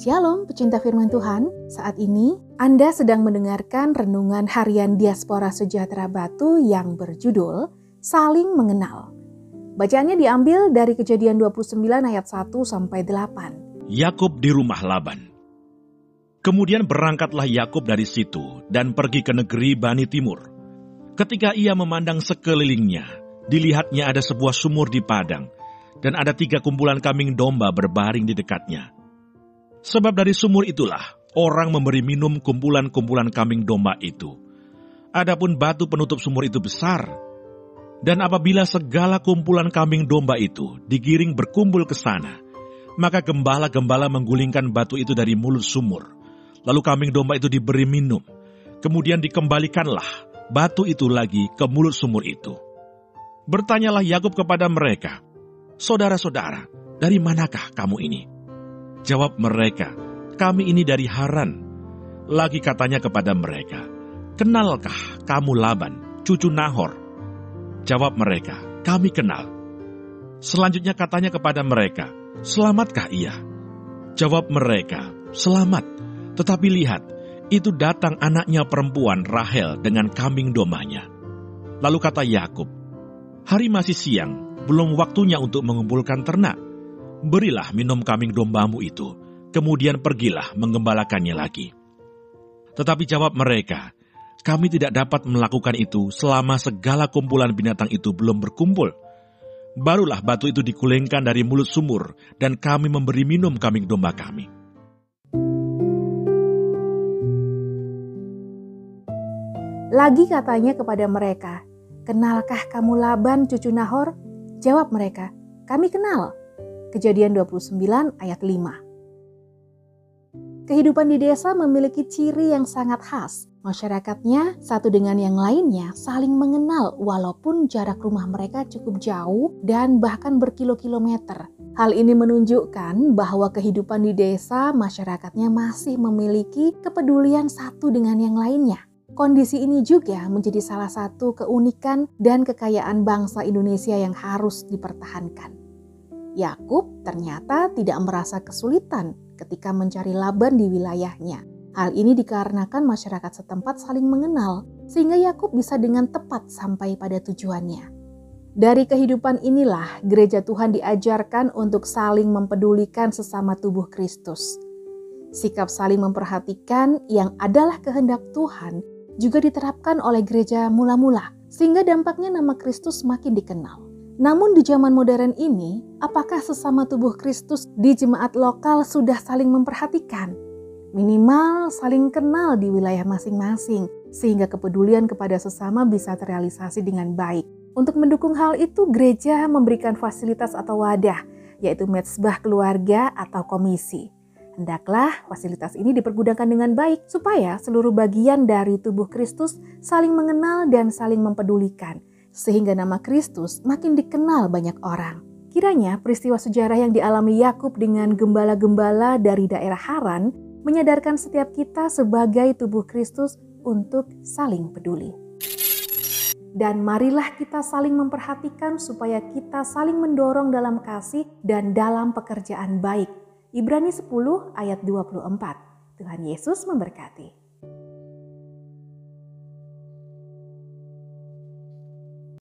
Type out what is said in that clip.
Shalom pecinta firman Tuhan, saat ini Anda sedang mendengarkan renungan harian Diaspora Sejahtera Batu yang berjudul Saling Mengenal. Bacaannya diambil dari kejadian 29 ayat 1 sampai 8. Yakub di rumah Laban. Kemudian berangkatlah Yakub dari situ dan pergi ke negeri Bani Timur. Ketika ia memandang sekelilingnya, dilihatnya ada sebuah sumur di padang, dan ada tiga kumpulan kambing domba berbaring di dekatnya. Sebab dari sumur itulah orang memberi minum kumpulan-kumpulan kambing domba itu. Adapun batu penutup sumur itu besar. Dan apabila segala kumpulan kambing domba itu digiring berkumpul ke sana, maka gembala-gembala menggulingkan batu itu dari mulut sumur. Lalu kambing domba itu diberi minum. Kemudian dikembalikanlah batu itu lagi ke mulut sumur itu. Bertanyalah Yakub kepada mereka, Saudara-saudara, dari manakah kamu ini? Jawab mereka, kami ini dari Haran. Lagi katanya kepada mereka, kenalkah kamu Laban, cucu Nahor? Jawab mereka, kami kenal. Selanjutnya katanya kepada mereka, selamatkah ia? Jawab mereka, selamat. Tetapi lihat, itu datang anaknya perempuan Rahel dengan kambing domanya. Lalu kata Yakub, hari masih siang, belum waktunya untuk mengumpulkan ternak berilah minum kambing dombamu itu, kemudian pergilah menggembalakannya lagi. Tetapi jawab mereka, kami tidak dapat melakukan itu selama segala kumpulan binatang itu belum berkumpul. Barulah batu itu dikulengkan dari mulut sumur, dan kami memberi minum kambing domba kami. Lagi katanya kepada mereka, Kenalkah kamu Laban cucu Nahor? Jawab mereka, kami kenal. Kejadian 29 ayat 5. Kehidupan di desa memiliki ciri yang sangat khas. Masyarakatnya satu dengan yang lainnya saling mengenal walaupun jarak rumah mereka cukup jauh dan bahkan berkilo-kilometer. Hal ini menunjukkan bahwa kehidupan di desa masyarakatnya masih memiliki kepedulian satu dengan yang lainnya. Kondisi ini juga menjadi salah satu keunikan dan kekayaan bangsa Indonesia yang harus dipertahankan. Yakub ternyata tidak merasa kesulitan ketika mencari Laban di wilayahnya. Hal ini dikarenakan masyarakat setempat saling mengenal, sehingga Yakub bisa dengan tepat sampai pada tujuannya. Dari kehidupan inilah gereja Tuhan diajarkan untuk saling mempedulikan sesama tubuh Kristus. Sikap saling memperhatikan yang adalah kehendak Tuhan juga diterapkan oleh gereja mula-mula, sehingga dampaknya nama Kristus makin dikenal. Namun di zaman modern ini, apakah sesama tubuh Kristus di jemaat lokal sudah saling memperhatikan? Minimal saling kenal di wilayah masing-masing, sehingga kepedulian kepada sesama bisa terrealisasi dengan baik. Untuk mendukung hal itu, gereja memberikan fasilitas atau wadah, yaitu mezbah keluarga atau komisi. Hendaklah fasilitas ini dipergunakan dengan baik supaya seluruh bagian dari tubuh Kristus saling mengenal dan saling mempedulikan sehingga nama Kristus makin dikenal banyak orang. Kiranya peristiwa sejarah yang dialami Yakub dengan gembala-gembala dari daerah Haran menyadarkan setiap kita sebagai tubuh Kristus untuk saling peduli. Dan marilah kita saling memperhatikan supaya kita saling mendorong dalam kasih dan dalam pekerjaan baik. Ibrani 10 ayat 24. Tuhan Yesus memberkati.